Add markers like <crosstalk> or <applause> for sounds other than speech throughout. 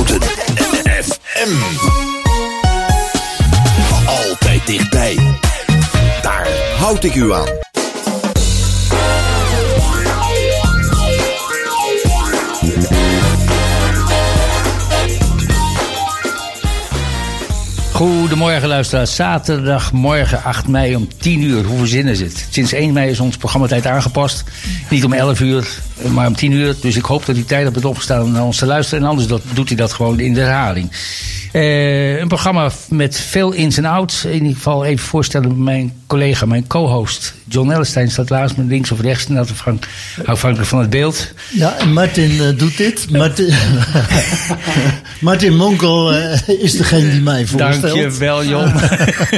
Houten FM. Altijd dichtbij. Daar houd ik u aan. Goedemorgen luisteraars. Zaterdagmorgen 8 mei om 10 uur. Hoe verzinnen ze het? Sinds 1 mei is ons programmatijd aangepast. Niet om 11 uur, maar om 10 uur. Dus ik hoop dat hij tijdig bent opgestaan om naar ons te luisteren. En anders doet hij dat gewoon in de herhaling. Uh, een programma met veel ins en outs. In ieder geval even voorstellen mijn collega, mijn co-host John Ellestein staat laatst me links of rechts, afhankelijk van het beeld. Ja, en Martin uh, doet dit. Martin, <laughs> Martin Monkel uh, is degene die mij voorstelt. Dankjewel, Jon.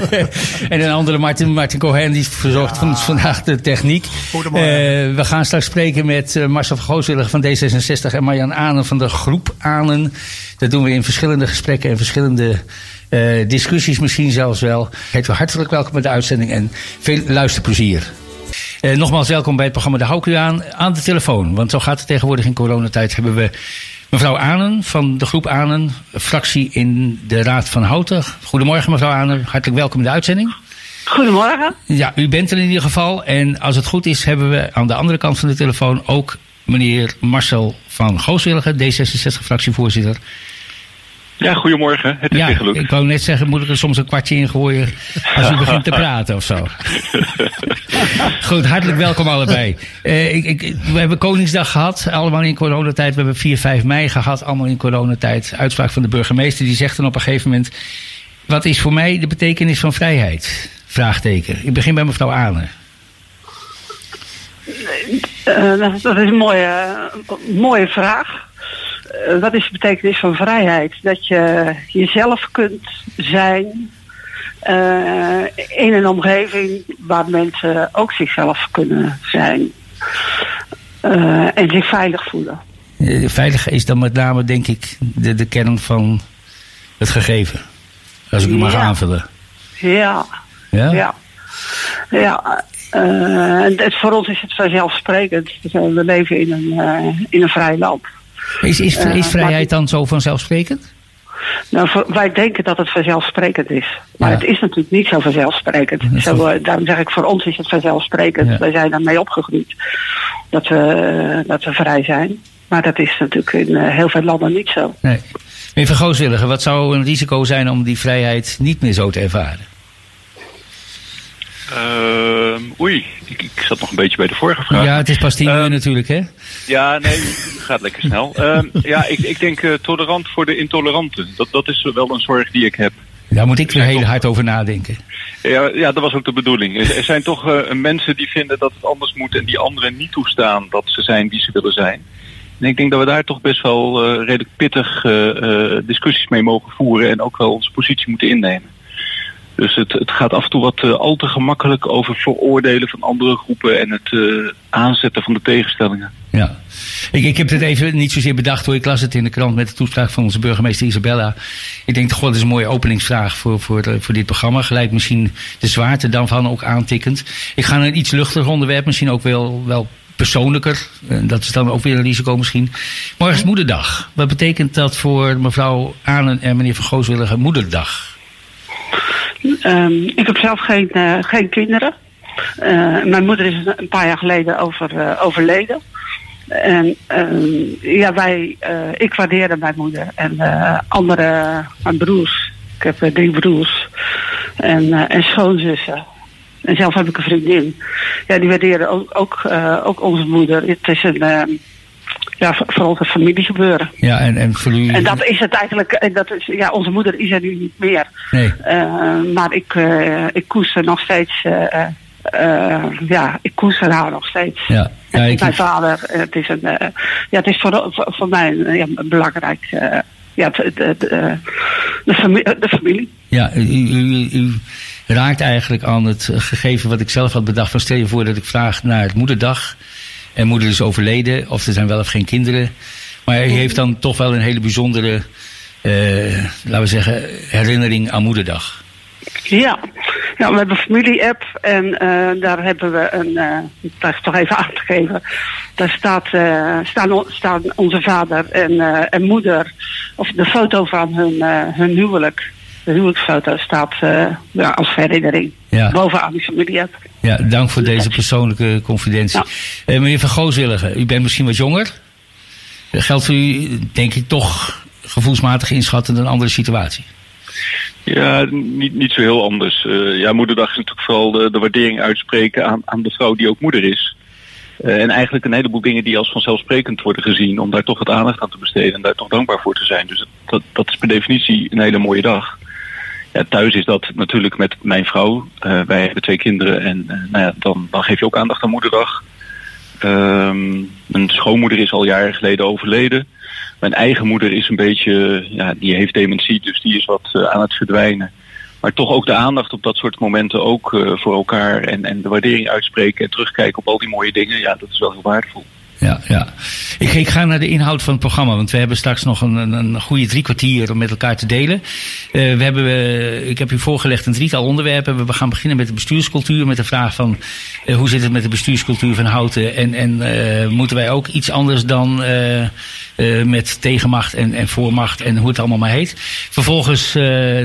<laughs> en een andere Martin, Martin Cohen, die verzorgt ja. vandaag de techniek. Goedemorgen. Uh, we gaan straks spreken met Marcel van Gooswillig van D66 en Marjan Anen van de groep Anen. Dat doen we in verschillende gesprekken en verschillende uh, discussies misschien zelfs wel. Heet u hartelijk welkom bij de uitzending en veel luisterplezier. Uh, nogmaals welkom bij het programma De Hou aan, aan de telefoon. Want zo gaat het tegenwoordig in coronatijd. Hebben we mevrouw Anen van de groep Anen, fractie in de Raad van Houten. Goedemorgen mevrouw Anen, hartelijk welkom in de uitzending. Goedemorgen. Ja, u bent er in ieder geval. En als het goed is hebben we aan de andere kant van de telefoon ook meneer Marcel van Gooswillige, D66-fractievoorzitter. Ja, goedemorgen. Het is ja, weer. Ik wou net zeggen, moet ik er soms een kwartje in gooien als u begint te <laughs> praten of zo. Goed, hartelijk welkom allebei. Uh, ik, ik, we hebben Koningsdag gehad, allemaal in coronatijd. We hebben 4, 5 mei gehad, allemaal in coronatijd. Uitspraak van de burgemeester, die zegt dan op een gegeven moment... Wat is voor mij de betekenis van vrijheid? Vraagteken. Ik begin bij mevrouw. Uh, dat, dat, is een mooie, mooie vraag. Uh, wat is de betekenis van vrijheid? Dat je jezelf kunt zijn uh, in een omgeving waar mensen ook zichzelf kunnen zijn. Uh, en zich veilig voelen. Veilig is dan met name, denk ik, de, de kern van het gegeven. Als ik u mag aanvullen. Ja. Ja? Ja. ja. Uh, het, voor ons is het vanzelfsprekend. We leven in een, in een vrij land. Is, is, Eh, is vrijheid dan zo vanzelfsprekend? Nou, wij denken dat het vanzelfsprekend is. Maar Ja. het is natuurlijk niet zo vanzelfsprekend. Zo, eh, daarom zeg ik, voor ons is het vanzelfsprekend. Ja. Wij zijn daarmee opgegroeid. Dat we, eh, dat we vrij zijn. Maar dat is natuurlijk in heel veel landen niet zo. Nee. Meneer Van Gooswillige, wat zou een risico zijn om die vrijheid niet meer zo te ervaren? Ehm, oei, ik, ik zat nog een beetje bij de vorige vraag. Ja, het is pas tien uur natuurlijk, hè? Ja, nee, het gaat lekker snel. <laughs> Ehm, ja, ik, ik denk eh, tolerant voor de intoleranten. Dat, dat is wel een zorg die ik heb. Daar moet ik weer heel hard over nadenken. Ja, ja, dat was ook de bedoeling. Er, zijn toch eh, mensen die vinden dat het anders moet en die anderen niet toestaan dat ze zijn wie ze willen zijn. En ik denk dat we daar toch best wel eh, redelijk pittig discussies mee mogen voeren en ook wel onze positie moeten innemen. Dus het, het gaat af en toe wat eh, al te gemakkelijk over veroordelen van andere groepen en het eh, aanzetten van de tegenstellingen. Ja. Ik, ik heb het even niet zozeer bedacht hoor. Ik las het in de krant met de toespraak van onze burgemeester Isabella. Ik denk wel, dat is een mooie openingsvraag voor, voor, eh, voor dit programma. Gelijk misschien de zwaarte dan van ook aantikkend. Ik ga naar een iets luchtiger onderwerp, misschien ook wel, wel persoonlijker. Dat is dan ook weer een risico misschien. Morgen is moederdag. Wat betekent dat voor mevrouw Anen en meneer Van Gooswillige moederdag? Ehm, ik heb zelf geen, eh, geen kinderen. Eh, mijn moeder is een paar jaar geleden over, eh, overleden. En ehm, ja, wij, ik waardeerde mijn moeder en andere, mijn broers. Ik heb drie broers en, en schoonzussen. En zelf heb ik een vriendin. Ja, die waarderen ook, ook, ook onze moeder. Het is een, ehm, ja, voor ons een familiegebeuren. Ja, en, en voor u... En dat is het eigenlijk, en dat is, ja, onze moeder is er nu niet meer. Nee. Eh, maar ik, eh, ik koester nog steeds, eh, eh, ja, ik koester haar nog steeds. Ja. Ik- mijn vader, eh, het is, een, eh, ja, het is voor, voor, voor mij een, ja, belangrijk, eh, ja, het, het, het, eh, de, familie, de familie. Ja, u, u, u raakt eigenlijk aan het eh, gegeven wat ik zelf had bedacht. Van stel je voor dat ik vraag naar het moederdag. En moeder is overleden, of er zijn wel of geen kinderen. Maar u heeft dan toch wel een hele bijzondere, eh, laten we zeggen, herinnering aan moederdag. Ja. ja, we hebben een familie-app en eh, daar hebben we een, eh dat is toch even aan te geven. Daar staat, staan, staan onze vader en, en moeder of de foto van hun, uh, hun huwelijk, de huwelijksfoto, staat uh, ja, als herinnering Ja. bovenaan die familie. Ja, dank voor deze persoonlijke confidentie. Ja. Eh, meneer Van Gooswilligen, u bent misschien wat jonger. Eh, Geldt voor u, denk ik, toch gevoelsmatig inschatten een andere situatie? Ja, niet, niet zo heel anders. Eh, ja, moederdag is natuurlijk vooral de, de waardering uitspreken aan, aan de vrouw die ook moeder is. Eh, en eigenlijk een heleboel dingen die als vanzelfsprekend worden gezien, om daar toch wat aandacht aan te besteden en daar toch dankbaar voor te zijn. Dus dat, dat is per definitie een hele mooie dag. Ja, thuis is dat natuurlijk met mijn vrouw. Eh, wij hebben twee kinderen en eh, nou ja, dan, dan geef je ook aandacht aan moederdag. Ehm, mijn schoonmoeder is al jaren geleden overleden. Mijn eigen moeder is een beetje, ja, die heeft dementie, dus die is wat eh, aan het verdwijnen. Maar toch ook de aandacht op dat soort momenten ook voor elkaar en, en de waardering uitspreken en terugkijken op al die mooie dingen. Ja, dat is wel heel waardevol. Ja, ja. Ik, ik ga naar de inhoud van het programma, want we hebben straks nog een, een, een goede drie kwartier om met elkaar te delen. Uh, we hebben, uh, ik heb u voorgelegd een drietal onderwerpen. We gaan beginnen met de bestuurscultuur, met de vraag van uh, hoe zit het met de bestuurscultuur van Houten en, en moeten wij ook iets anders dan met tegenmacht en, en voormacht en hoe het allemaal maar heet. Vervolgens,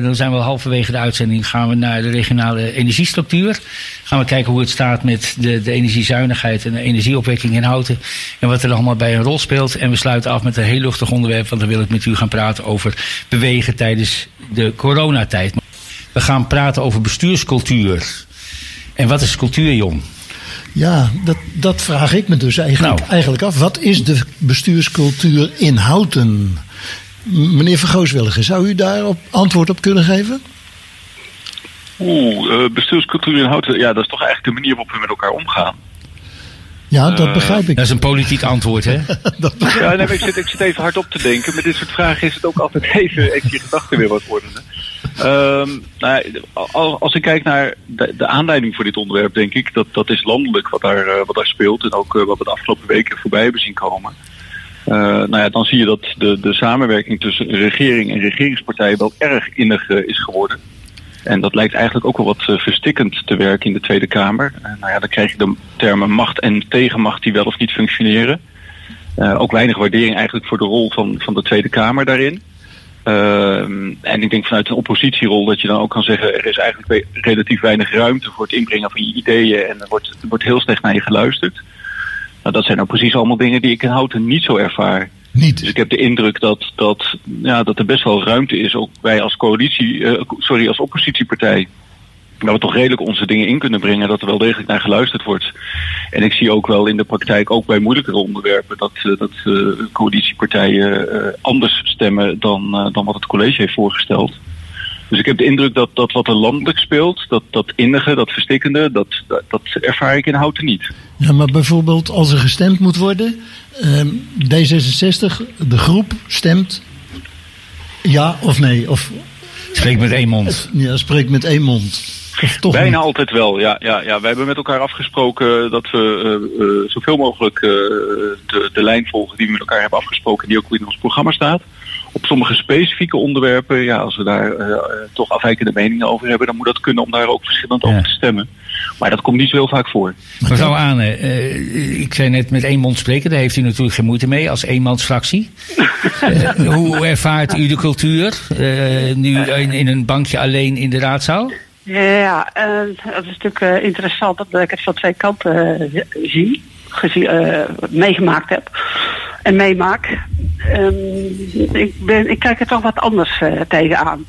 dan zijn we halverwege de uitzending, gaan we naar de regionale energiestructuur. Gaan we kijken hoe het staat met de, de energiezuinigheid en de energieopwekking in Houten. En wat er allemaal bij een rol speelt. En we sluiten af met een heel luchtig onderwerp, want dan wil ik met u gaan praten over bewegen tijdens de coronatijd. We gaan praten over bestuurscultuur. En wat is cultuur, Jon? Ja, dat, dat vraag ik me dus eigenlijk, Nou. eigenlijk af. Wat is de bestuurscultuur in Houten? Meneer Vergooswilligen, zou u daar op antwoord op kunnen geven? Oeh, uh, bestuurscultuur in houten, ja, dat is toch eigenlijk de manier waarop we met elkaar omgaan. Ja, dat begrijp ik. Dat is een politiek antwoord, hè? <laughs> dat Ja, nee, maar ik, zit, ik zit even hard op te denken. Met dit soort vragen is het ook altijd <laughs> even, even je gedachten weer wat ordenen. Um, nou, als ik kijk naar de, de, aanleiding voor dit onderwerp, denk ik dat dat is landelijk wat daar, uh, wat daar speelt. En ook uh, wat we de afgelopen weken voorbij hebben zien komen. Uh, nou ja, dan zie je dat de, de samenwerking tussen regering en regeringspartijen wel erg innig is geworden. En dat lijkt eigenlijk ook wel wat verstikkend te werken in de Tweede Kamer. Nou ja, dan krijg je de termen macht en tegenmacht die wel of niet functioneren. Ook weinig waardering eigenlijk voor de rol van, van de Tweede Kamer daarin. En ik denk vanuit een oppositierol dat je dan ook kan zeggen... er is eigenlijk relatief weinig ruimte voor het inbrengen van je ideeën... en er wordt, er wordt heel slecht naar je geluisterd. Nou, dat zijn nou precies allemaal dingen die ik in Houten niet zo ervaar. Niet. Dus ik heb de indruk dat, dat, ja, dat er best wel ruimte is, ook wij als coalitie, uh, sorry, als oppositiepartij. Waar we toch redelijk onze dingen in kunnen brengen, dat er wel degelijk naar geluisterd wordt. En ik zie ook wel in de praktijk, ook bij moeilijkere onderwerpen, dat, uh, dat uh, coalitiepartijen anders stemmen dan, dan wat het college heeft voorgesteld. Dus ik heb de indruk dat, dat wat er landelijk speelt, dat, dat innige, dat verstikkende, dat, dat, dat ervaar ik in Houten niet. Ja, maar bijvoorbeeld als er gestemd moet worden, uh, D66, de groep stemt ja of nee. Of, spreek met één mond. Ja, spreek met één mond. Of toch Bijna niet? altijd wel, ja, ja, ja. Wij hebben met elkaar afgesproken dat we uh, uh, zoveel mogelijk uh, de, de lijn volgen die we met elkaar hebben afgesproken, die ook in ons programma staat op sommige specifieke onderwerpen, ja, als we daar toch afwijkende meningen over hebben, dan moet dat kunnen om daar ook verschillend ja. over te stemmen. Maar dat komt niet zo heel vaak voor. Mevrouw Ane, uh, ik zei net met één mond spreken, daar heeft u natuurlijk geen moeite mee als eenmansfractie. uh, <laughs> hoe ervaart u de cultuur nu in, in, een bankje alleen in de raadzaal? Ja, dat is natuurlijk interessant dat ik het van twee kanten zie, gezien, meegemaakt heb en meemaak. Um, ik, ik kijk er toch wat anders uh, tegenaan.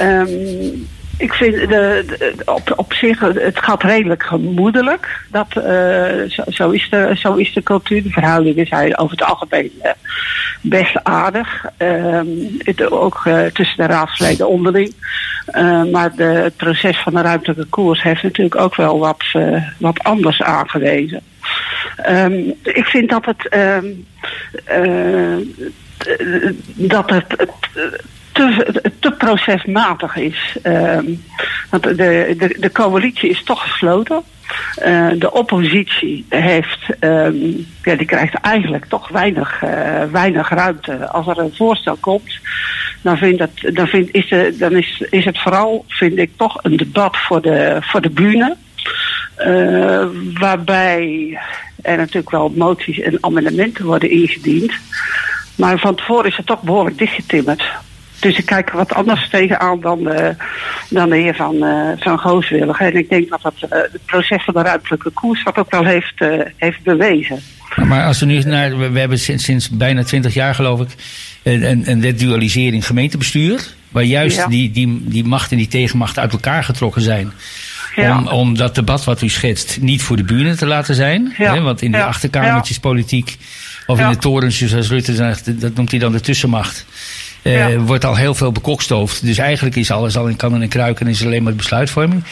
Um, ik vind de, op, op zich, het gaat redelijk gemoedelijk. Dat, uh, zo, is de, zo is de cultuur. De verhoudingen zijn over het algemeen uh, best aardig. Het, ook uh, tussen de raadsleden onderling. maar de, het proces van de ruimtelijke koers heeft natuurlijk ook wel wat, wat anders aangewezen. Um, ik vind dat het, uh, dat het te, procesmatig is. Want de, de, de coalitie is toch gesloten. Uh, de oppositie heeft, um, ja, die krijgt eigenlijk toch weinig, uh, weinig ruimte. Als er een voorstel komt, dan, vind dat, vind, is, dan is, is het vooral, vind ik, toch een debat voor de, voor de bühne. Uh, waarbij er natuurlijk wel moties en amendementen worden ingediend. Maar van tevoren is het toch behoorlijk dichtgetimmerd. Dus ik kijk er wat anders tegenaan dan de, dan de heer Van, uh, van Gooswillig. En ik denk dat dat uh, het proces van de ruimtelijke koers dat ook wel heeft, heeft bewezen. Maar als we nu naar. We hebben sinds, sinds bijna twintig jaar, geloof ik. een, een dualisering gemeentebestuur. Waar juist ja. die, die, die macht en die tegenmacht uit elkaar getrokken zijn. Ja. Om, om dat debat wat u schetst niet voor de buren te laten zijn. Ja. Hè, want in die achterkamertjespolitiek. Of in de torens, zoals Rutte zegt, dat noemt hij dan de tussenmacht. Uh, wordt al heel veel bekokstoofd. Dus eigenlijk is alles al in kannen en kruiken en is alleen maar besluitvorming.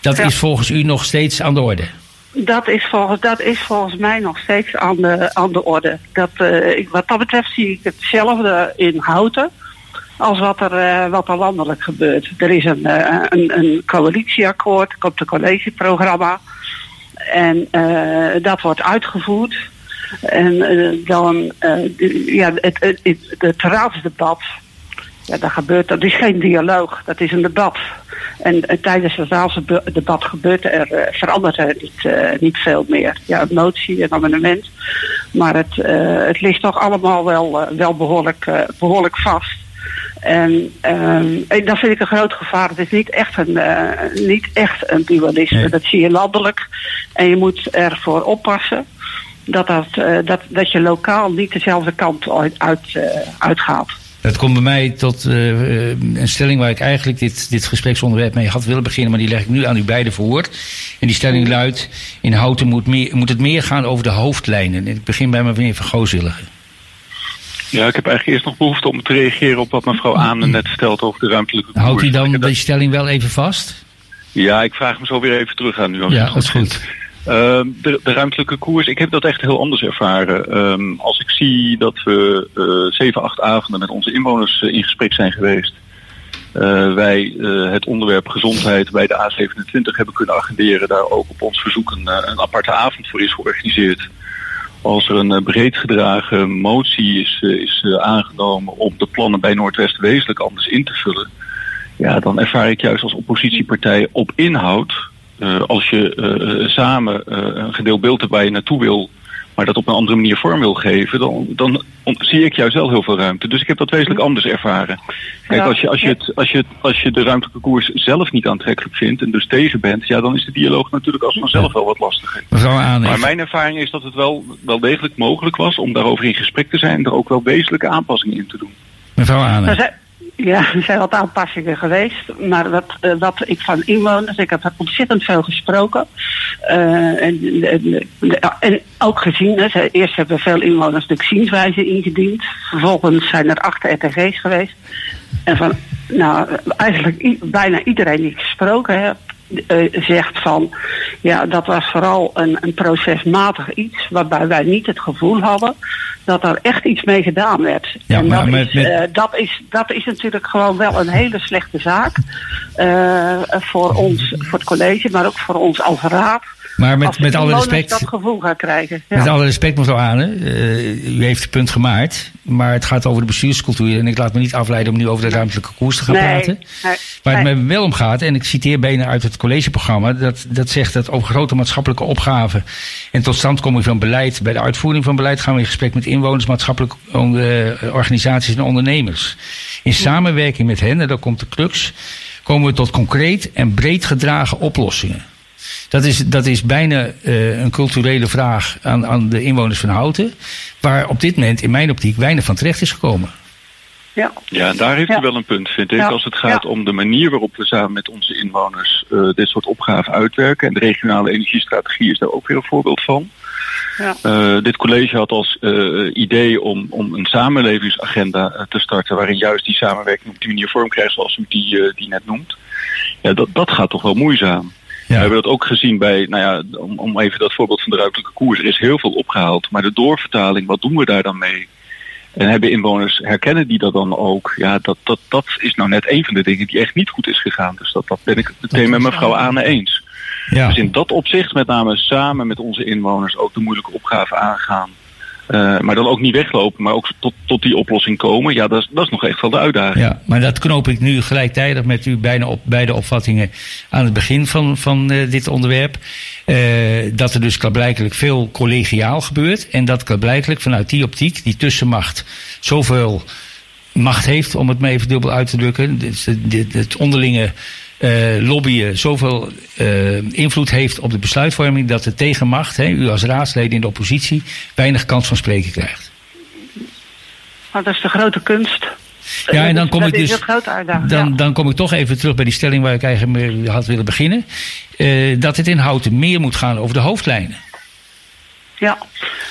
Dat is volgens u nog steeds aan de orde? Dat is volgens, dat is volgens mij nog steeds aan de, aan de orde. Dat, uh, wat dat betreft zie ik hetzelfde in Houten als wat er, uh, wat er landelijk gebeurt. Er is een, uh, een, een coalitieakkoord, komt een collegeprogramma. En dat wordt uitgevoerd. En dan, ja, het, het, het, het raadsdebat ja, dat gebeurt, dat is geen dialoog, dat is een debat. En, en tijdens het raadsdebat gebeurt er, uh, verandert er niet, niet veel meer. Ja, een motie, een amendement. Maar het, het ligt toch allemaal wel, wel behoorlijk, behoorlijk vast. En, en dat vind ik een groot gevaar. Het is niet echt een, niet echt een dualisme. Nee. Dat zie je landelijk. En je moet ervoor oppassen dat, dat, dat, dat je lokaal niet dezelfde kant uit, uit, uitgaat. Het komt bij mij tot uh, een stelling waar ik eigenlijk dit, dit gespreksonderwerp mee had willen beginnen, maar die leg ik nu aan u beiden voor. En die stelling luidt: in Houten moet, meer, moet het meer gaan over de hoofdlijnen. En ik begin bij meneer Van Goozilligen. Ja, ik heb eigenlijk eerst nog behoefte om te reageren op wat mevrouw Aane net stelt over de ruimtelijke koers. Houdt u dan die stelling wel even vast? Ja, ik vraag me zo weer even terug aan u. Als ja, dat is goed. Uh, de, de, ruimtelijke koers, ik heb dat echt heel anders ervaren. Um, als ik zie dat we uh, zeven, acht avonden met onze inwoners uh, in gesprek zijn geweest. Uh, wij het onderwerp gezondheid bij de A27 hebben kunnen agenderen. Daar ook op ons verzoek een, een aparte avond voor is georganiseerd. Als er een breed gedragen motie is, is aangenomen om de plannen bij Noordwest wezenlijk anders in te vullen. Ja, dan ervaar ik juist als oppositiepartij op inhoud als je uh, samen uh, een gedeeld beeld je naartoe wil, maar dat op een andere manier vorm wil geven, dan, dan zie ik juist wel heel veel ruimte. Dus ik heb dat wezenlijk anders ervaren. Kijk, als je, als je, het, als je, als je de ruimtelijke koers zelf niet aantrekkelijk vindt en dus tegen bent, ja, dan is de dialoog natuurlijk als vanzelf wel wat lastiger. Maar mijn ervaring is dat het wel, wel degelijk mogelijk was om daarover in gesprek te zijn en er ook wel wezenlijke aanpassingen in te doen. Mevrouw Aanen. Ja, er zijn wat aanpassingen geweest. Maar wat, uh, ik van inwoners, ik heb ontzettend veel gesproken. Uh, en, en, en, ook gezien, eerst hebben veel inwoners de zienswijze ingediend. Vervolgens zijn er acht RTG's geweest. En van, nou, eigenlijk bijna iedereen die ik gesproken heb, zegt van, ja, dat was vooral een, een procesmatig iets, waarbij wij niet het gevoel hadden dat er echt iets mee gedaan werd. Ja, en dat, met- is, met- uh, dat, is, dat is natuurlijk gewoon wel een hele slechte zaak uh, voor ons, voor het college, maar ook voor ons als raad. Maar met, met alle respect. dat gevoel gaan krijgen. Ja. Met alle respect, mevrouw Ane, uh, u heeft het punt gemaakt. Maar het gaat over de bestuurscultuur. En ik laat me niet afleiden om nu over de ruimtelijke koers te gaan nee, praten. nee, Waar het nee. me wel om gaat, en ik citeer bijna uit het collegeprogramma, dat, dat zegt dat over grote maatschappelijke opgaven en totstandkoming van beleid, bij de uitvoering van beleid gaan we in gesprek met inwoners, maatschappelijke uh, organisaties en ondernemers. In samenwerking met hen, en daar komt de crux, komen we tot concreet en breed gedragen oplossingen. Dat is, dat is bijna uh, een culturele vraag aan, aan de inwoners van Houten, waar op dit moment in mijn optiek weinig van terecht is gekomen. Ja. Ja, daar heeft Ja. u wel een punt, vind ik. Ja. Als het gaat Ja. om de manier waarop we samen met onze inwoners uh, dit soort opgaven uitwerken. En de regionale energiestrategie is daar ook weer een voorbeeld van. Ja. Uh, dit college had als uh, idee om, om een samenlevingsagenda te starten. waarin juist die samenwerking op die manier vorm krijgt, zoals u die, uh, die net noemt. Ja, dat, dat gaat toch wel moeizaam. We hebben dat ook gezien bij, nou ja, om, om even dat voorbeeld van de ruimtelijke koers. Er is heel veel opgehaald, maar de doorvertaling, wat doen we daar dan mee? En hebben inwoners, herkennen die dat dan ook? Ja, dat, dat, dat is nou net een van de dingen die echt niet goed is gegaan. Dus dat, dat ben ik het meteen met mevrouw Ane eens. Ja. Dus in dat opzicht, met name samen met onze inwoners, ook de moeilijke opgave aangaan. Uh, maar dan ook niet weglopen, maar ook tot, tot die oplossing komen. Ja, dat is, dat is nog echt wel de uitdaging. Ja, maar dat knoop ik nu gelijktijdig met u bijna op beide opvattingen aan het begin van, van uh, dit onderwerp. Uh, dat er dus klaarblijkelijk veel collegiaal gebeurt. En dat klaarblijkelijk vanuit die optiek, die tussenmacht, zoveel macht heeft, om het maar even dubbel uit te drukken. Het, het onderlinge uh, lobbyen zoveel uh, invloed heeft op de besluitvorming dat de tegenmacht, hè, u als raadsleden in de oppositie, weinig kans van spreken krijgt. Maar dat is de grote kunst. Ja, en dan kom ik dus. Dan, dan kom ik toch even terug bij die stelling waar ik eigenlijk mee had willen beginnen. Uh, dat het in Houten meer moet gaan over de hoofdlijnen. Ja,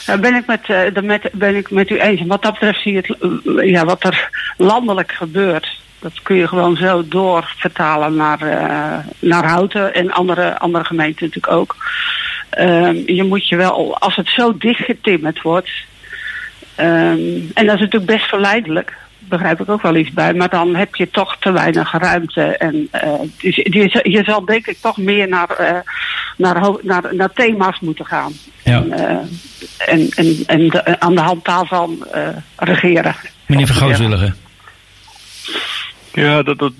daar ben ik met, uh, met, ben ik met u eens. Wat dat betreft zie je het, uh, ja, wat er landelijk gebeurt dat kun je gewoon zo doorvertalen naar, uh, naar Houten en andere, andere gemeenten natuurlijk ook. Uh, je moet je wel, als het zo dichtgetimmerd wordt, um, en dat is natuurlijk best verleidelijk, begrijp ik ook wel iets bij, maar dan heb je toch te weinig ruimte. En uh, dus, je, je zal denk ik toch meer naar, uh, naar, naar, naar thema's moeten gaan. Ja. En, en, en, en de, aan de hand daarvan regeren. Meneer Vergooswilligen. Ja, dat, dat,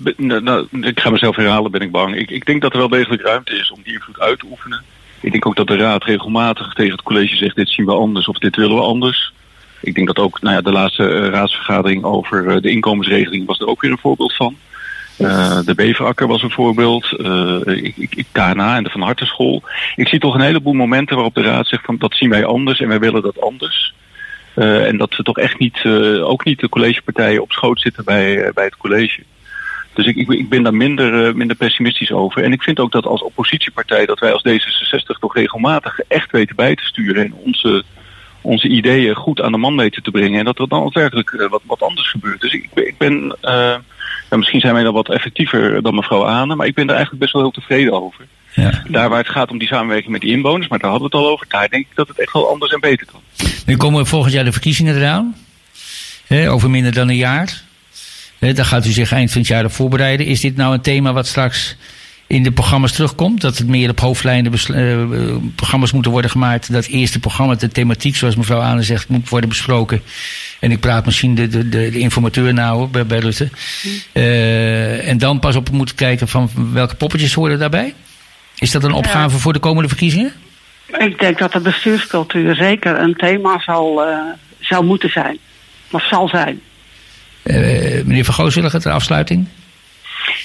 ik ga mezelf herhalen, ben ik bang. Ik, ik denk dat er wel degelijk ruimte is om die invloed uit te oefenen. Ik denk ook dat de Raad regelmatig tegen het college zegt: dit zien we anders of dit willen we anders. Ik denk dat ook nou ja, de laatste uh, raadsvergadering over uh, de inkomensregeling was er ook weer een voorbeeld van. Uh, de Beverakker was een voorbeeld. ik, ik, KNA en de Van Hartenschool. Ik zie toch een heleboel momenten waarop de Raad zegt: van dat zien wij anders en wij willen dat anders. Uh, en dat ze toch echt niet, uh, ook niet de collegepartijen op schoot zitten bij, uh, bij het college. Dus ik, ik, ik ben daar minder, minder pessimistisch over. En ik vind ook dat als oppositiepartij dat wij als D66 toch regelmatig echt weten bij te sturen en onze, onze ideeën goed aan de man weten te brengen. En dat er dan ook werkelijk wat, wat anders gebeurt. Dus ik, ik ben, ja, misschien zijn wij dan wat effectiever dan mevrouw Ane, maar ik ben daar eigenlijk best wel heel tevreden over. Ja. Daar waar het gaat om die samenwerking met die inwoners, maar daar hadden we het al over. Daar denk ik dat het echt wel anders en beter kan. Nu komen volgend jaar de verkiezingen eraan. He, over minder dan een jaar. He, daar gaat u zich eind van het jaar op voorbereiden. Is dit nou een thema wat straks in de programma's terugkomt? Dat het meer op hoofdlijnen uh, programma's moeten worden gemaakt. Dat eerste programma, de thematiek, zoals mevrouw Ane zegt, moet worden besproken. En ik praat misschien de, de, de, de informateur nou bij, bij Rutte. Uh, en dan pas op moeten kijken van welke poppetjes horen daarbij? Is dat een opgave voor de komende verkiezingen? Ik denk dat de bestuurscultuur zeker een thema zal, uh, zou moeten zijn. Of zal zijn. Uh, meneer Van Gooswilligen, ter afsluiting.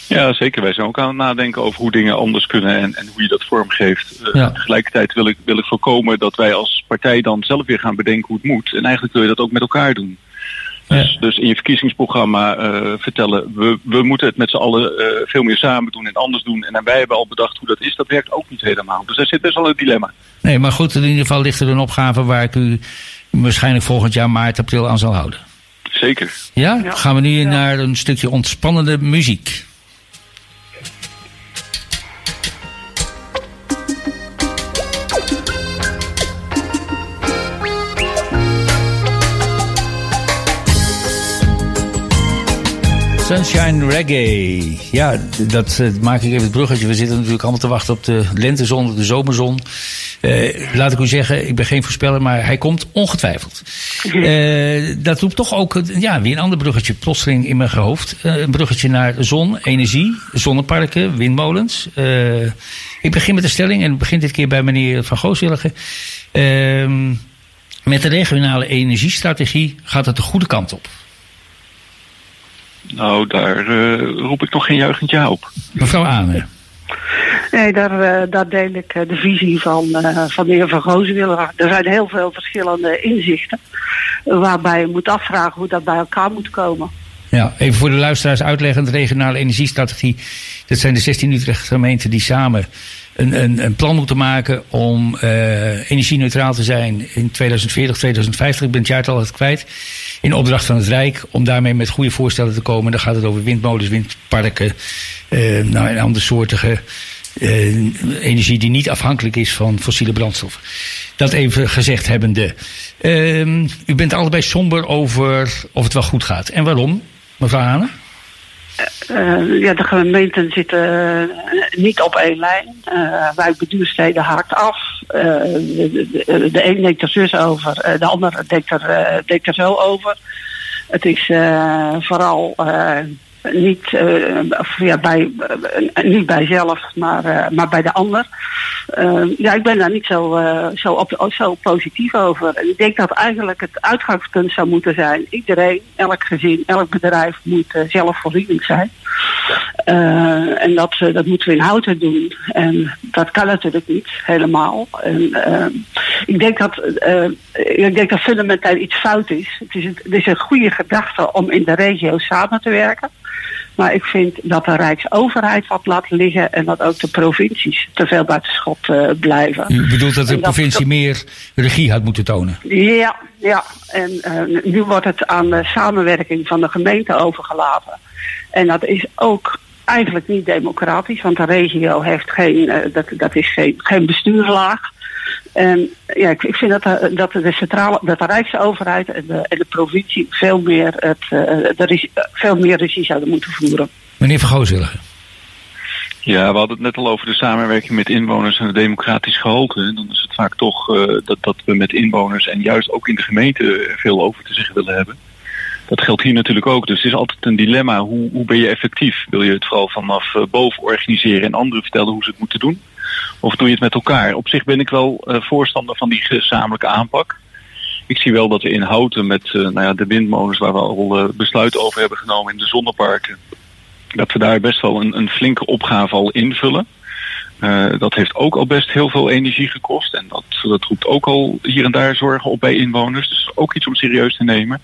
Ja, zeker. Wij zijn ook aan het nadenken over hoe dingen anders kunnen en, en hoe je dat vormgeeft. Uh, ja. Tegelijkertijd wil ik, wil ik voorkomen dat wij als partij dan zelf weer gaan bedenken hoe het moet. En eigenlijk wil je dat ook met elkaar doen. Dus, Ja. dus in je verkiezingsprogramma uh, vertellen, we, we moeten het met z'n allen uh, veel meer samen doen en anders doen. En wij hebben al bedacht hoe dat is, dat werkt ook niet helemaal. Dus daar zit best wel een dilemma. Nee, maar goed, in ieder geval ligt er een opgave waar ik u waarschijnlijk volgend jaar maart, april aan zal houden. Zeker. Ja? Ja. Gaan we nu Ja. naar een stukje ontspannende muziek. Sunshine Reggae. Ja, dat eh, maak ik even het bruggetje. We zitten natuurlijk allemaal te wachten op de lentezon, de zomerzon. Eh, laat ik u zeggen, ik ben geen voorspeller, maar hij komt ongetwijfeld. Eh, dat roept toch ook ja, weer een ander bruggetje plotseling in mijn hoofd. Een bruggetje naar zon, energie, zonneparken, windmolens. Ik begin met de stelling en begin dit keer bij meneer Van Gooswilligen. Ehm, met de regionale energiestrategie gaat het de goede kant op. Nou, daar uh, roep ik nog geen juichend ja op. Mevrouw Ane. Nee, daar, uh, daar deel ik uh, de visie van, van de heer Van Gozenwiller. Er zijn heel veel verschillende inzichten. Waarbij je moet afvragen hoe dat bij elkaar moet komen. Ja, even voor de luisteraars uitleggen. De regionale energiestrategie. Dat zijn de 16 Utrechtse gemeenten die samen een, een, een plan maken om uh, energie-neutraal te zijn in 2040, 2050. Ik ben het jaartal het kwijt. In opdracht van het Rijk om daarmee met goede voorstellen te komen. Dan gaat het over windmolens, windparken, uh, nou, en andersoortige uh, energie die niet afhankelijk is van fossiele brandstoffen. Dat even gezegd hebbende. Uh, u bent allebei somber over of het wel goed gaat. En waarom, mevrouw Hane? Uh, ja, de gemeenten zitten niet op één lijn. Uh, wij beduursteden haakt af. de, de, de, een denkt er zus over, de ander denkt er, denkt er zo over. Het is vooral niet, uh, ja, bij, uh, niet bij zelf, maar, uh, maar bij de ander. ja, ik ben daar niet zo, zo, op, zo positief over. Ik denk dat eigenlijk het uitgangspunt zou moeten zijn: iedereen, elk gezin, elk bedrijf moet zelfvoorzienend zijn. en dat, dat moeten we in houten doen. En dat kan natuurlijk niet helemaal. En, ik, denk dat, ik denk dat fundamenteel iets fout is. Het is, het is een goede gedachte om in de regio samen te werken. Maar ik vind dat de Rijksoverheid wat laat liggen en dat ook de provincies te veel buiten schot uh, blijven. U bedoelt dat de provincie meer regie had moeten tonen? Ja, ja. En uh, nu wordt het aan de samenwerking van de gemeente overgelaten. En dat is ook eigenlijk niet democratisch, want de regio heeft geen, uh, dat, dat is geen, geen bestuurslaag. En ja, ik, ik vind dat de, dat de centrale, dat de Rijksoverheid en de, en de provincie veel meer, het, uh, de, veel meer regie zouden moeten voeren. Meneer Van Ja, we hadden het net al over de samenwerking met inwoners en het democratisch gehalte. Dan is het vaak toch uh, dat, dat we met inwoners en juist ook in de gemeente veel over te zeggen willen hebben. Dat geldt hier natuurlijk ook. Dus het is altijd een dilemma. Hoe, hoe ben je effectief? Wil je het vooral vanaf boven organiseren en anderen vertellen hoe ze het moeten doen? Of doe je het met elkaar? Op zich ben ik wel uh, voorstander van die gezamenlijke aanpak. Ik zie wel dat we in Houten met uh, nou ja, de windmolens waar we al uh, besluiten over hebben genomen in de zonneparken. Dat we daar best wel een, een flinke opgave al invullen. dat heeft ook al best heel veel energie gekost. En dat, dat roept ook al hier en daar zorgen op bij inwoners. Dus ook iets om serieus te nemen.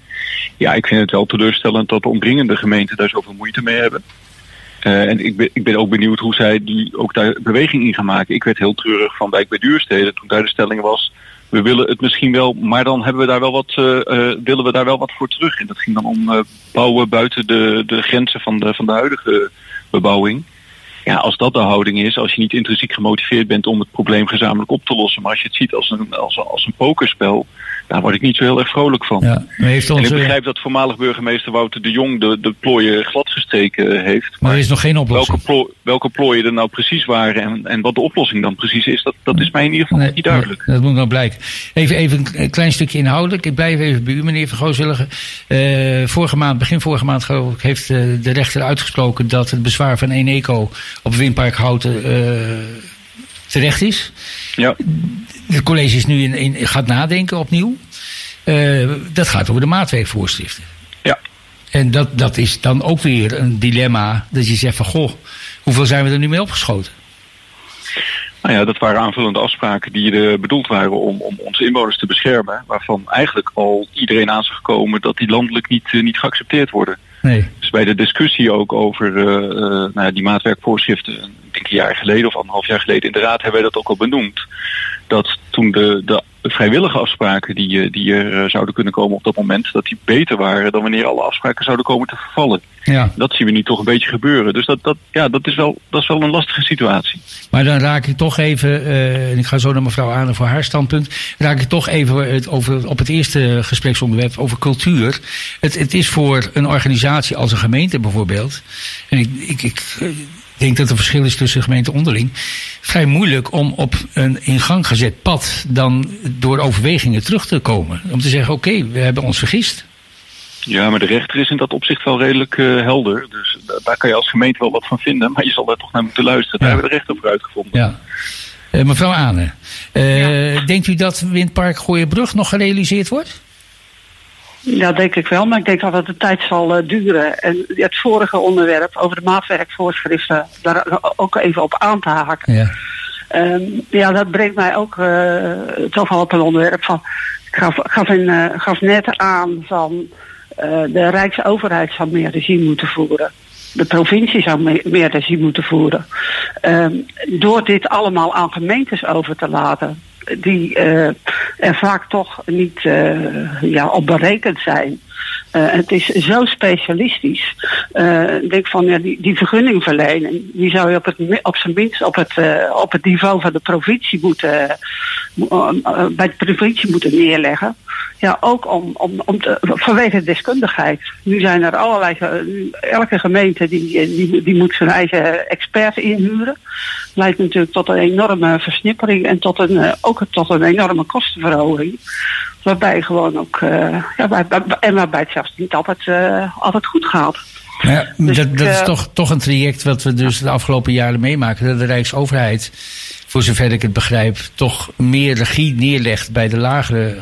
Ja, ik vind het wel teleurstellend dat de omringende gemeenten daar zoveel moeite mee hebben. Uh, en ik ben, ik ben ook benieuwd hoe zij die, ook daar beweging in gaan maken. Ik werd heel treurig van Wijk bij Duursteden toen daar de stelling was... we willen het misschien wel, maar dan hebben we daar wel wat, uh, willen we daar wel wat voor terug. En dat ging dan om bouwen buiten de, de grenzen van de, van de huidige bebouwing. Ja, als dat de houding is, als je niet intrinsiek gemotiveerd bent om het probleem gezamenlijk op te lossen... maar als je het ziet als een, als, als een pokerspel daar word ik niet zo heel erg vrolijk van. Ja, heeft. En ik begrijp dat voormalig burgemeester Wouter de Jong de, de plooien gladgestreken heeft. Maar er is nog geen oplossing. Welke, welke plooien er nou precies waren en, en wat de oplossing dan precies is, dat, dat is mij in ieder geval niet duidelijk. dat moet nou blijken. Even, even een klein stukje inhoudelijk. Ik blijf even bij u, meneer Van Gooswillige. Uh, vorige maand, begin vorige maand geloof ik, heeft uh, de rechter uitgesproken dat het bezwaar van Eneco op Windpark Houten uh, terecht is. Ja. Het college is nu in, in, gaat nadenken opnieuw. Uh, dat gaat over de maatwerkvoorschriften. Ja. En dat, dat is dan ook weer een dilemma. Dat je zegt van, goh, hoeveel zijn we er nu mee opgeschoten? Nou ja, dat waren aanvullende afspraken die er bedoeld waren om, om onze inwoners te beschermen. Waarvan eigenlijk al iedereen aan is gekomen dat die landelijk niet, uh, niet geaccepteerd worden. Nee. Dus bij de discussie ook over uh, uh, nou ja, die maatwerkvoorschriften, een jaar geleden of anderhalf jaar geleden in de raad, hebben wij dat ook al benoemd. Dat toen de, de vrijwillige afspraken die, eh, die er zouden kunnen komen op dat moment, dat die beter waren dan wanneer alle afspraken zouden komen te vervallen. Ja. Dat zien we nu toch een beetje gebeuren. Dus dat, dat, ja, dat, is, wel, dat is wel een lastige situatie. Maar dan raak ik toch even, uh, en ik ga zo naar mevrouw Aan voor haar standpunt, raak ik toch even het over, op het eerste gespreksonderwerp over cultuur. Het, het is voor een organisatie als een gemeente bijvoorbeeld, en ik, ik, ik denk dat er verschil is tussen gemeenten onderling. Vrij moeilijk om op een in gang gezet pad dan door overwegingen terug te komen. Om te zeggen, oké, okay, we hebben ons vergist. Ja, maar de rechter is in dat opzicht wel redelijk uh, helder. Dus daar kan je als gemeente wel wat van vinden. Maar je zal daar toch naar moeten luisteren. Daar hebben we de rechter voor uitgevonden. Ja. Uh, mevrouw Ane, uh, ja. denkt u dat Windpark Gooienbrug nog gerealiseerd wordt? Ja, denk ik wel. Maar ik denk dat het een tijd zal uh, duren. En het vorige onderwerp over de maatwerkvoorschriften, daar ook even op aan te haken. Ja, um, ja dat brengt mij ook uh, toch wel op een onderwerp van. Ik gaf, gaf, in, uh, gaf net aan van de Rijksoverheid zou meer regie moeten voeren. De provincie zou meer, meer regie moeten voeren. Um, door dit allemaal aan gemeentes over te laten die uh, er vaak toch niet uh, ja, op berekend zijn. Uh, het is zo specialistisch. Ik denk van ja, die, die vergunningverlening, die zou je op, het, op zijn minst op het, op het niveau van de provincie moeten, bij de provincie moeten neerleggen. Ja, ook om, om, om te, vanwege de deskundigheid. Nu zijn er allerlei, elke gemeente die, die, die moet zijn eigen expert inhuren. Leidt natuurlijk tot een enorme versnippering en tot een, ook tot een enorme kostenverhoging. Waarbij gewoon ook, uh, ja, bij, bij, en waarbij het zelfs niet altijd, uh, altijd goed gaat. Ja, dus dat, dat is toch, toch een traject wat we dus de afgelopen jaren meemaken. Dat de Rijksoverheid, voor zover ik het begrijp, toch meer regie neerlegt bij de lagere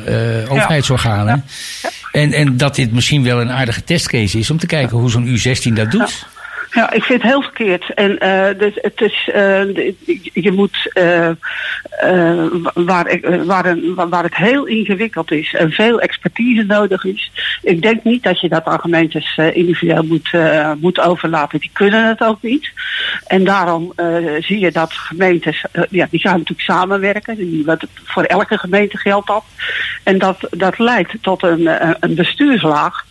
uh, overheidsorganen. Ja. Ja. En, en dat dit misschien wel een aardige testcase is om te kijken hoe zo'n U16 dat doet. Ja, ik vind het heel verkeerd. En uh, dus het is, uh, je moet, uh, waar, waar, een, waar het heel ingewikkeld is en veel expertise nodig is. Ik denk niet dat je dat aan gemeentes individueel moet, moet overlaten. Die kunnen het ook niet. En daarom zie je dat gemeentes, ja, die gaan natuurlijk samenwerken. Die, wat voor elke gemeente geldt dat. En dat, dat leidt tot een, een bestuurslaag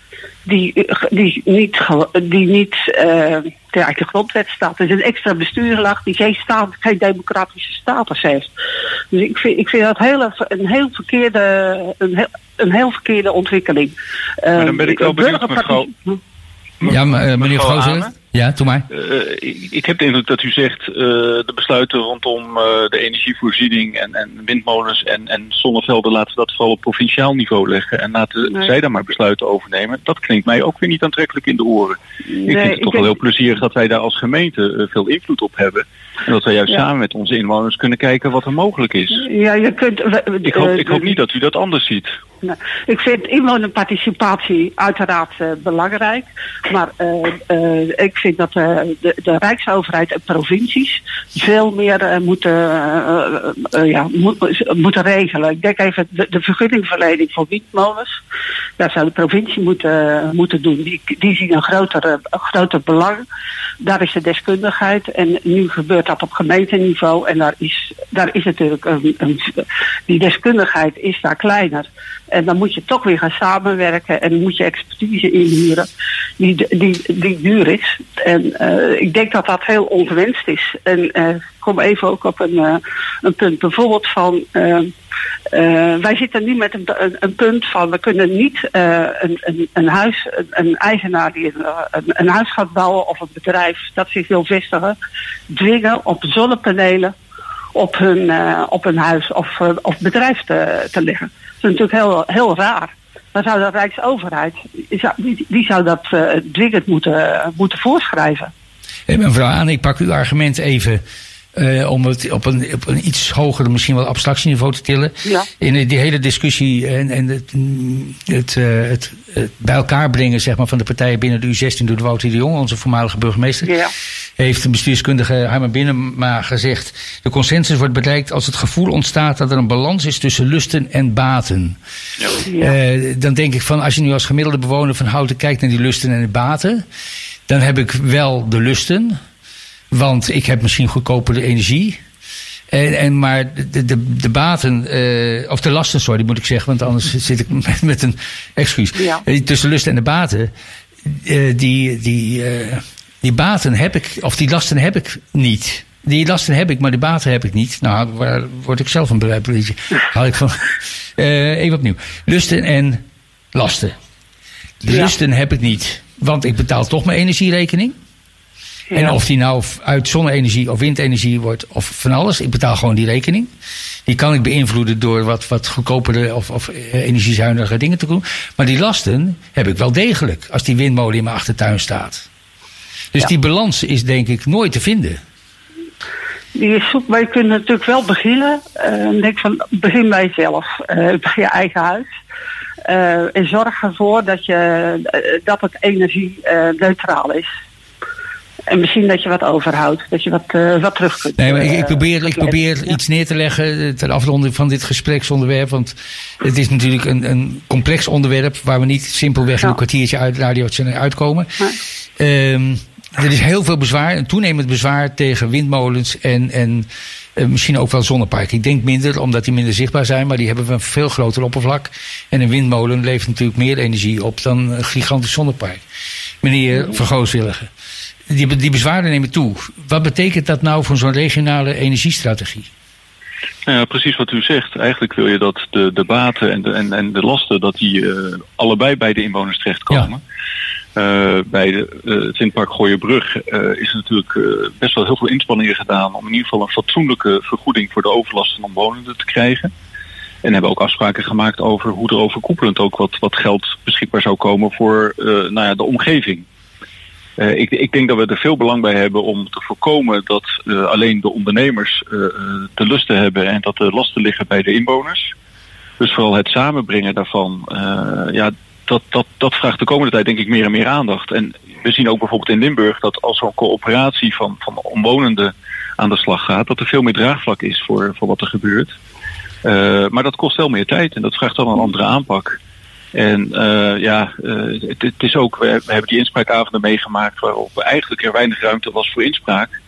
die, die niet, die niet uh, ja, de grondwet staat. Het is een extra bestuurslag die geen, staat, geen democratische status heeft. Dus ik vind, ik vind dat heel, een, heel verkeerde, een, heel, een heel verkeerde ontwikkeling. Maar dan ben ik wel benieuwd, mevrouw. Ja, maar, uh, meneer Gozer. Ja, doe maar. Uh, ik, ik, heb de indruk dat u zegt uh, de besluiten rondom uh, de energievoorziening en, en windmolens en, en zonnevelden laten we dat vooral op provinciaal niveau leggen en laten nee. zij daar maar besluiten overnemen. Dat klinkt mij ook weer niet aantrekkelijk in de oren. Nee, ik vind het toch wel heel plezierig dat wij daar als gemeente veel invloed op hebben. En dat wij juist ja. samen met onze inwoners kunnen kijken wat er mogelijk is. Ja, je kunt, ik, hoop, ik hoop niet dat u dat anders ziet. Nou, ik vind inwonerparticipatie uiteraard uh, belangrijk. Maar uh, uh, ik vind dat de, de, Rijksoverheid en provincies veel meer moeten, ja, moet, moeten regelen. Ik denk even de, de vergunningverlening voor windmolens. Daar zou de provincie moeten, moeten doen. Die, die zien een groter, een groter belang. Daar is de deskundigheid. En nu gebeurt dat op gemeenteniveau. En daar is, daar is natuurlijk een, een, die deskundigheid is daar kleiner. En dan moet je toch weer gaan samenwerken en moet je expertise inhuren die, die, die duur is. En uh, ik denk dat dat heel ongewenst is. En uh, kom even ook op een, een punt bijvoorbeeld van. Wij zitten nu met een, een, punt van we kunnen niet een, een, een, huis, een, eigenaar die een, een, huis gaat bouwen of een bedrijf dat zich wil vestigen, dwingen op zonnepanelen op hun, op hun huis of, of bedrijf te, te leggen. Dat is natuurlijk heel, heel raar. Dan zou de Rijksoverheid, die, die zou dat dwingend moeten, moeten voorschrijven. Mevrouw Aan, ik pak uw argument even uh, om het op een, op een iets hoger, misschien wel abstractieniveau te tillen. Ja. In die hele discussie en, en het, het, uh, het, het, bij elkaar brengen zeg maar, van de partijen binnen de U16 door Wouter de Jong, onze voormalige burgemeester. Ja. Heeft een bestuurskundige Harmen Binnenma gezegd. De consensus wordt bereikt als het gevoel ontstaat dat er een balans is tussen lusten en baten. Ja. Uh, dan denk ik van als je nu als gemiddelde bewoner van Houten kijkt naar die lusten en de baten. Dan heb ik wel de lusten. Want ik heb misschien goedkopere energie. En, en, maar de, de, de baten, uh, of de lasten, sorry, moet ik zeggen, want anders <laughs> zit ik met, met een excuus. Ja. Tussen lust en de baten, uh, die, die, uh, die baten heb ik, of die lasten heb ik niet. Die lasten heb ik, maar die baten heb ik niet. Nou, waar word ik zelf een beetje. Haal ik van. <laughs> even opnieuw. Lusten en lasten. Ja. lusten heb ik niet, want ik betaal toch mijn energierekening. Ja. En of die nou uit zonne-energie of windenergie wordt of van alles. Ik betaal gewoon die rekening. Die kan ik beïnvloeden door wat, wat goedkopere of, of energiezuinige dingen te doen. Maar die lasten heb ik wel degelijk als die windmolen in mijn achtertuin staat. Dus ja. die balans is denk ik nooit te vinden. Die is zoek, maar je kunt natuurlijk wel beginnen. Uh, denk van, begin bij jezelf, uh, bij je eigen huis. Uh, en zorg ervoor dat, je, dat het energie neutraal is. En misschien dat je wat overhoudt, dat je wat, uh, wat terug kunt. Nee, maar ik, ik probeer, ik probeer ja. iets neer te leggen ter afronding van dit gespreksonderwerp. Want het is natuurlijk een, een complex onderwerp waar we niet simpelweg in een kwartiertje uit radio uitkomen. Ja. Um, er is heel veel bezwaar, een toenemend bezwaar tegen windmolens en, en eh, misschien ook wel zonneparken. Ik denk minder, omdat die minder zichtbaar zijn, maar die hebben een veel groter oppervlak. En een windmolen levert natuurlijk meer energie op dan een gigantisch zonnepark. Meneer Vergooswillige, die, die bezwaren nemen toe. Wat betekent dat nou voor zo'n regionale energiestrategie? Nou ja, precies wat u zegt. Eigenlijk wil je dat de, de baten en de, en, en de lasten, dat die uh, allebei bij de inwoners terechtkomen. Ja. Uh, bij de, uh, het windpark Gooienbrug is natuurlijk best wel heel veel inspanningen gedaan om in ieder geval een fatsoenlijke vergoeding voor de overlast van omwonenden te krijgen. En hebben ook afspraken gemaakt over hoe er overkoepelend ook wat, wat geld beschikbaar zou komen voor nou ja, de omgeving. Uh, ik, ik, denk dat we er veel belang bij hebben om te voorkomen dat uh, alleen de ondernemers uh, de lusten hebben en dat de lasten liggen bij de inwoners. Dus vooral het samenbrengen daarvan, ja, dat, dat, dat vraagt de komende tijd denk ik meer en meer aandacht. En we zien ook bijvoorbeeld in Limburg dat als zo'n coöperatie van, van omwonenden aan de slag gaat, dat er veel meer draagvlak is voor, voor wat er gebeurt. maar dat kost wel meer tijd en dat vraagt dan een andere aanpak. En uh, ja, uh, het, het, is ook, we, hebben die inspraakavonden meegemaakt waarop eigenlijk er weinig ruimte was voor inspraak.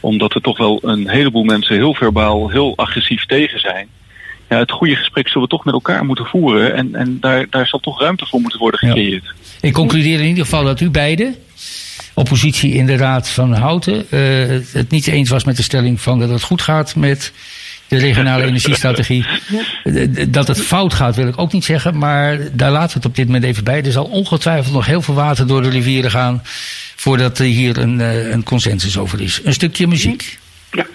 Omdat er toch wel een heleboel mensen heel verbaal, heel agressief tegen zijn. Ja, het goede gesprek zullen we toch met elkaar moeten voeren. En, en daar, daar zal toch ruimte voor moeten worden gecreëerd. Ja. Ik concludeer in ieder geval dat u beiden, oppositie in de Raad van Houten, uh, het niet eens was met de stelling van dat het goed gaat met de regionale <laughs> energiestrategie. Dat het fout gaat wil ik ook niet zeggen, maar daar laten we het op dit moment even bij. Er zal ongetwijfeld nog heel veel water door de rivieren gaan voordat er hier een, een consensus over is. Een stukje muziek. Ja.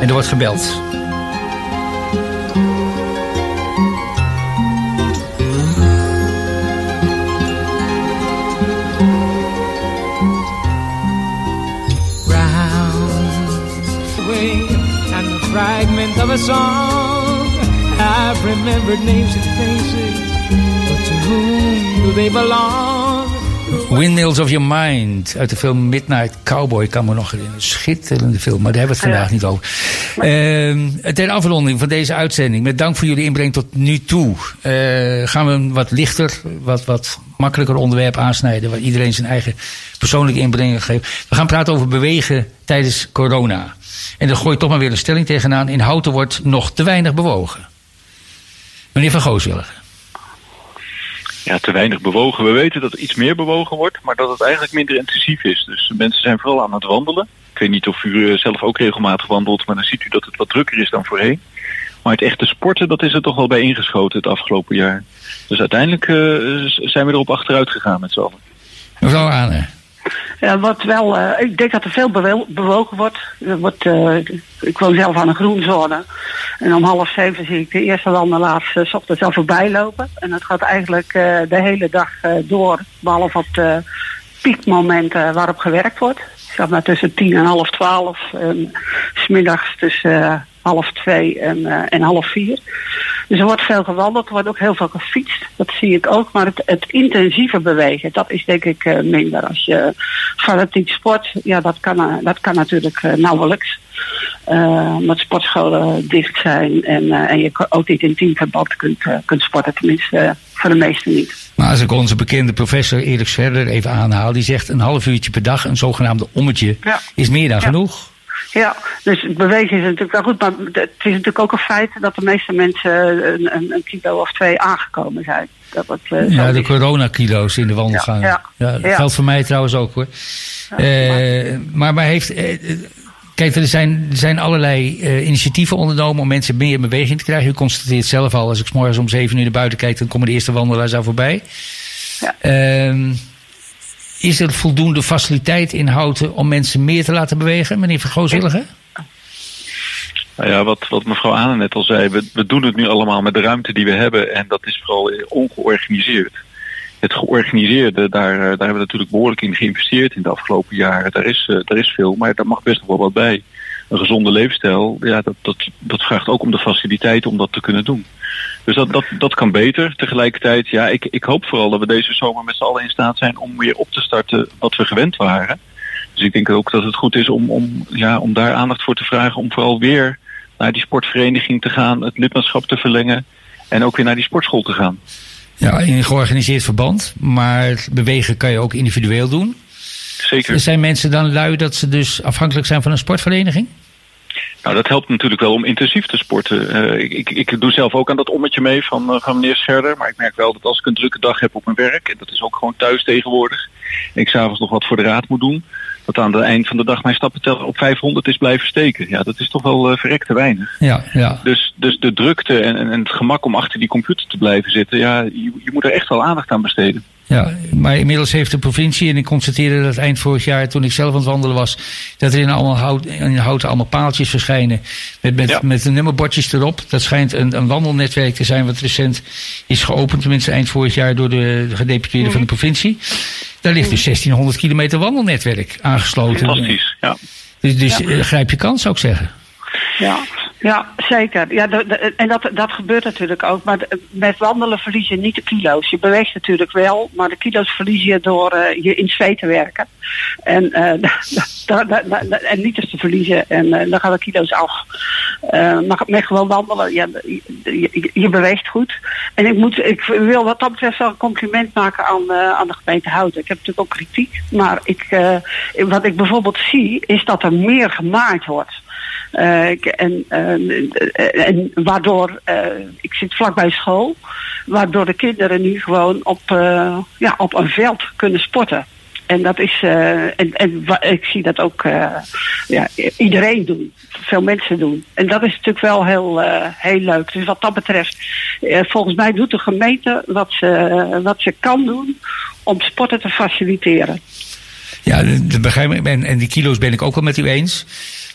En er wordt gebeld. Fragment of a song. I've remembered names and faces, but to whom do they belong? Windmills of Your Mind uit de film Midnight Cowboy kan me nog herinneren. Schitterende film, maar daar hebben we het vandaag niet over. Uh, ter afronding van deze uitzending, met dank voor jullie inbreng tot nu toe, uh, gaan we een wat lichter, wat, wat makkelijker onderwerp aansnijden, waar iedereen zijn eigen persoonlijke inbreng geeft. We gaan praten over bewegen tijdens corona. En dan gooi toch maar weer een stelling tegenaan. In Houten wordt nog te weinig bewogen. Meneer Van Gooswilligen. Ja, te weinig bewogen. We weten dat er iets meer bewogen wordt, maar dat het eigenlijk minder intensief is. Dus mensen zijn vooral aan het wandelen. Ik weet niet of u zelf ook regelmatig wandelt, maar dan ziet u dat het wat drukker is dan voorheen. Maar het echte sporten, dat is er toch wel bij ingeschoten het afgelopen jaar. Dus uiteindelijk uh, zijn we erop achteruit gegaan met z'n allen. Mevrouw Aanne. Ja, wat wel, uh, ik denk dat er veel bewogen wordt. Er wordt uh, ik woon zelf aan een groenzone. En om half zeven zie ik de eerste wandelaars uh, s ochtends al voorbij lopen. En dat gaat eigenlijk de hele dag door. Behalve op de piekmomenten waarop gewerkt wordt. Zeg maar tussen tien en half twaalf. En smiddags tussen half twee en, en half vier. Dus er wordt veel gewandeld, er wordt ook heel veel gefietst. Dat zie ik ook. Maar het, het intensieve bewegen, dat is denk ik uh, minder. Als je fanatiek sport, ja, dat kan, uh, dat kan natuurlijk uh, nauwelijks. omdat sportscholen dicht zijn en, en je ook niet in teamverband kunt, kunt sporten. Tenminste, voor de meesten niet. Maar als ik onze bekende professor Erik Sverder even aanhaal, die zegt een half uurtje per dag, een zogenaamde ommetje, ja. is meer dan ja. genoeg. Ja, dus bewegen is natuurlijk wel goed. Maar het is natuurlijk ook een feit dat de meeste mensen een, een, een kilo of twee aangekomen zijn. Dat het, uh, ja, de coronakilo's in de wandelgangen. Ja, ja, geldt voor mij trouwens ook hoor. Uh, maar, maar heeft. Uh, kijk, er zijn, er zijn allerlei initiatieven ondernomen om mensen meer in beweging te krijgen. U constateert zelf al, als ik s morgens om zeven uur naar buiten kijk, dan komen de eerste wandelaars daar voorbij. Ja. Ehm, is er voldoende faciliteit in Houten om mensen meer te laten bewegen, meneer Vergooswilligen? Nou ja, wat, wat mevrouw Aanen net al zei, we, we doen het nu allemaal met de ruimte die we hebben en dat is vooral ongeorganiseerd. Het georganiseerde, daar, daar hebben we natuurlijk behoorlijk in geïnvesteerd in de afgelopen jaren. Daar is, daar is veel, maar daar mag best nog wel wat bij. Een gezonde leefstijl, ja, dat, dat, dat vraagt ook om de faciliteit om dat te kunnen doen. Dus dat, dat, dat kan beter. Tegelijkertijd, ja, ik, ik hoop vooral dat we deze zomer met z'n allen in staat zijn om weer op te starten wat we gewend waren. Dus ik denk ook dat het goed is om, om, ja, om daar aandacht voor te vragen. Om vooral weer naar die sportvereniging te gaan, het lidmaatschap te verlengen. En ook weer naar die sportschool te gaan. Ja, in een georganiseerd verband. Maar bewegen kan je ook individueel doen. Zeker. Zijn mensen dan lui dat ze dus afhankelijk zijn van een sportvereniging? Nou, dat helpt natuurlijk wel om intensief te sporten. Uh, ik, ik, doe zelf ook aan dat ommetje mee van, uh, van meneer Scherder. Maar ik merk wel dat als ik een drukke dag heb op mijn werk, en dat is ook gewoon thuis tegenwoordig, en ik s'avonds nog wat voor de raad moet doen, dat aan het eind van de dag mijn stappenteller op 500 is blijven steken. Ja, dat is toch wel uh, verrekte weinig. Ja, ja. Dus, dus de drukte en, en het gemak om achter die computer te blijven zitten, ja, je, je moet er echt wel aandacht aan besteden. Ja, maar inmiddels heeft de provincie, en ik constateerde dat eind vorig jaar, toen ik zelf aan het wandelen was, dat er in, allemaal hout, in houten allemaal paaltjes verschijnen met, met, ja. met de nummerbordjes erop. Dat schijnt een, een wandelnetwerk te zijn wat recent is geopend, tenminste eind vorig jaar door de, de gedeputeerde mm. van de provincie. Daar ligt dus 1600 kilometer wandelnetwerk aangesloten. Fantastisch, ja. Dus, dus ja. grijp je kans, zou ik zeggen. Ja, ja zeker. Ja, en dat, dat gebeurt natuurlijk ook. Maar met wandelen verlies je niet de kilo's. Je beweegt natuurlijk wel, maar de kilo's verlies je door uh, je in zweet te werken. En, <laughs> da, en niet eens te verliezen. En uh, dan gaan de kilo's af. maar met gewoon wandelen, ja, je, je, beweegt goed. En ik, moet, ik wil wat dat betreft wel een compliment maken aan, aan de gemeente Houten. Ik heb natuurlijk ook kritiek. Maar ik, wat ik bijvoorbeeld zie, is dat er meer gemaakt wordt. Uh, en, uh, en waardoor, ik zit vlakbij school, waardoor de kinderen nu gewoon op, ja, op een veld kunnen sporten. En dat is, en, en ik zie dat ook ja, iedereen doen. Veel mensen doen. En dat is natuurlijk wel heel, heel leuk. Dus wat dat betreft, volgens mij doet de gemeente wat ze, wat ze kan doen om sporten te faciliteren. Ja, de, begrijp. En, en die kilo's ben ik ook wel met u eens.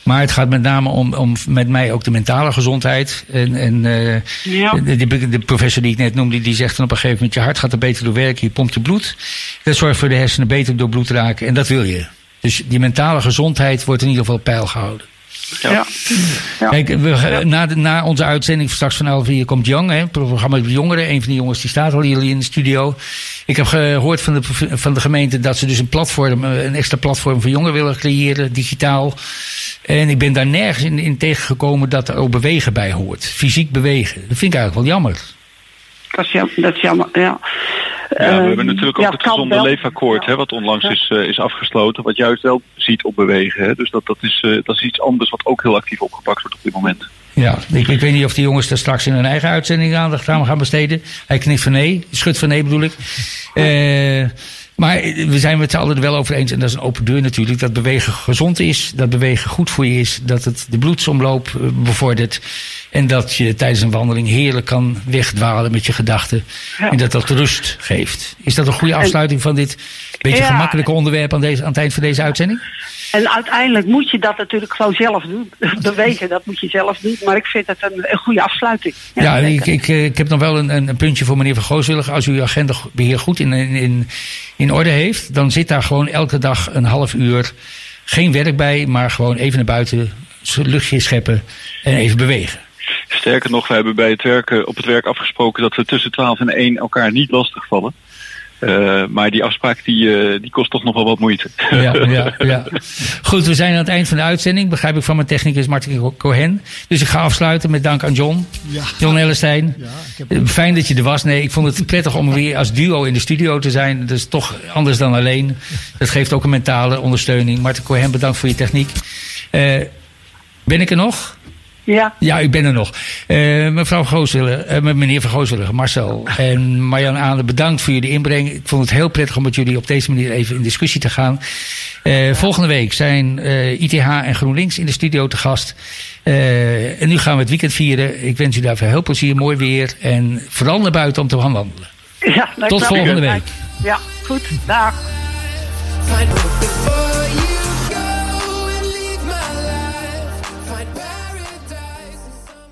Maar het gaat met name om, om met mij ook de mentale gezondheid. En, en uh, ja. de, de, professor die ik net noemde, die zegt dan op een gegeven moment: je hart gaat er beter door werken, je pompt je bloed. Dat zorgt voor de hersenen beter door bloed raken en dat wil je. Dus die mentale gezondheid wordt in ieder geval peil gehouden. Ja. ja. Kijk, we, na, de, na onze uitzending straks van 11 uur komt Young, hè, programma voor jongeren. Een van die jongens die staat al hier in de studio. Ik heb gehoord van de, van de gemeente dat ze dus een platform, een extra platform voor jongeren willen creëren, digitaal. En ik ben daar nergens in, in tegengekomen dat er ook bewegen bij hoort. Fysiek bewegen. Dat vind ik eigenlijk wel jammer. Dat is jammer, dat is jammer ja. Ja, we hebben natuurlijk ook ja, het gezonde leefakkoord, ja. hè, wat onlangs is, uh, is afgesloten, wat juist wel ziet op bewegen. Hè. Dus dat, dat, is, uh, dat is iets anders wat ook heel actief opgepakt wordt op dit moment. Ja, ik, ik weet niet of die jongens er straks in hun eigen uitzending aandacht aan gaan besteden. Hij knikt van nee, schudt van nee bedoel ik. Uh, maar we zijn allen er wel over eens, en dat is een open deur natuurlijk, dat bewegen gezond is, dat bewegen goed voor je is, dat het de bloedsomloop bevordert. En dat je tijdens een wandeling heerlijk kan wegdwalen met je gedachten. Ja. En dat dat rust geeft. Is dat een goede afsluiting van dit beetje ja. gemakkelijke onderwerp aan, deze, aan het eind van deze uitzending? En uiteindelijk moet je dat natuurlijk gewoon zelf doen. <laughs> Bewegen, dat moet je zelf doen. Maar ik vind het een, een goede afsluiting. Ja, ja ik, ik, ik, heb nog wel een, een puntje voor meneer Van Gooswillig. Als u uw agendabeheer goed in, in, in orde heeft, dan zit daar gewoon elke dag een half uur geen werk bij, maar gewoon even naar buiten, luchtje scheppen en even bewegen. Sterker nog, we hebben bij het werk, op het werk afgesproken dat we tussen 12 en 1 elkaar niet lastigvallen. Uh, maar die afspraak die, uh, die kost toch nog wel wat moeite. Ja, ja, <laughs> ja. Goed, we zijn aan het eind van de uitzending. Begrijp ik van mijn technicus Martin Cohen. Dus ik ga afsluiten met dank aan John. Ja. John Ellestein. Ja, heb... Eh, fijn dat je er was. Nee, ik vond het prettig om weer als duo in de studio te zijn. Dat is toch anders dan alleen. Dat geeft ook een mentale ondersteuning. Martin Cohen, bedankt voor je techniek. Uh, ben ik er nog? Ja. Ja, ik ben er nog. Uh, mevrouw Gooswiller, uh, meneer Van Gooswiller, Marcel en Marjan Aane, bedankt voor jullie inbreng. Ik vond het heel prettig om met jullie op deze manier even in discussie te gaan. Uh, volgende week zijn ITH en GroenLinks in de studio te gast. en nu gaan we het weekend vieren. Ik wens jullie daarvoor heel plezier, mooi weer. En vooral naar buiten om te gaan wandelen. Ja, Tot volgende week. Ja, goed. Dag.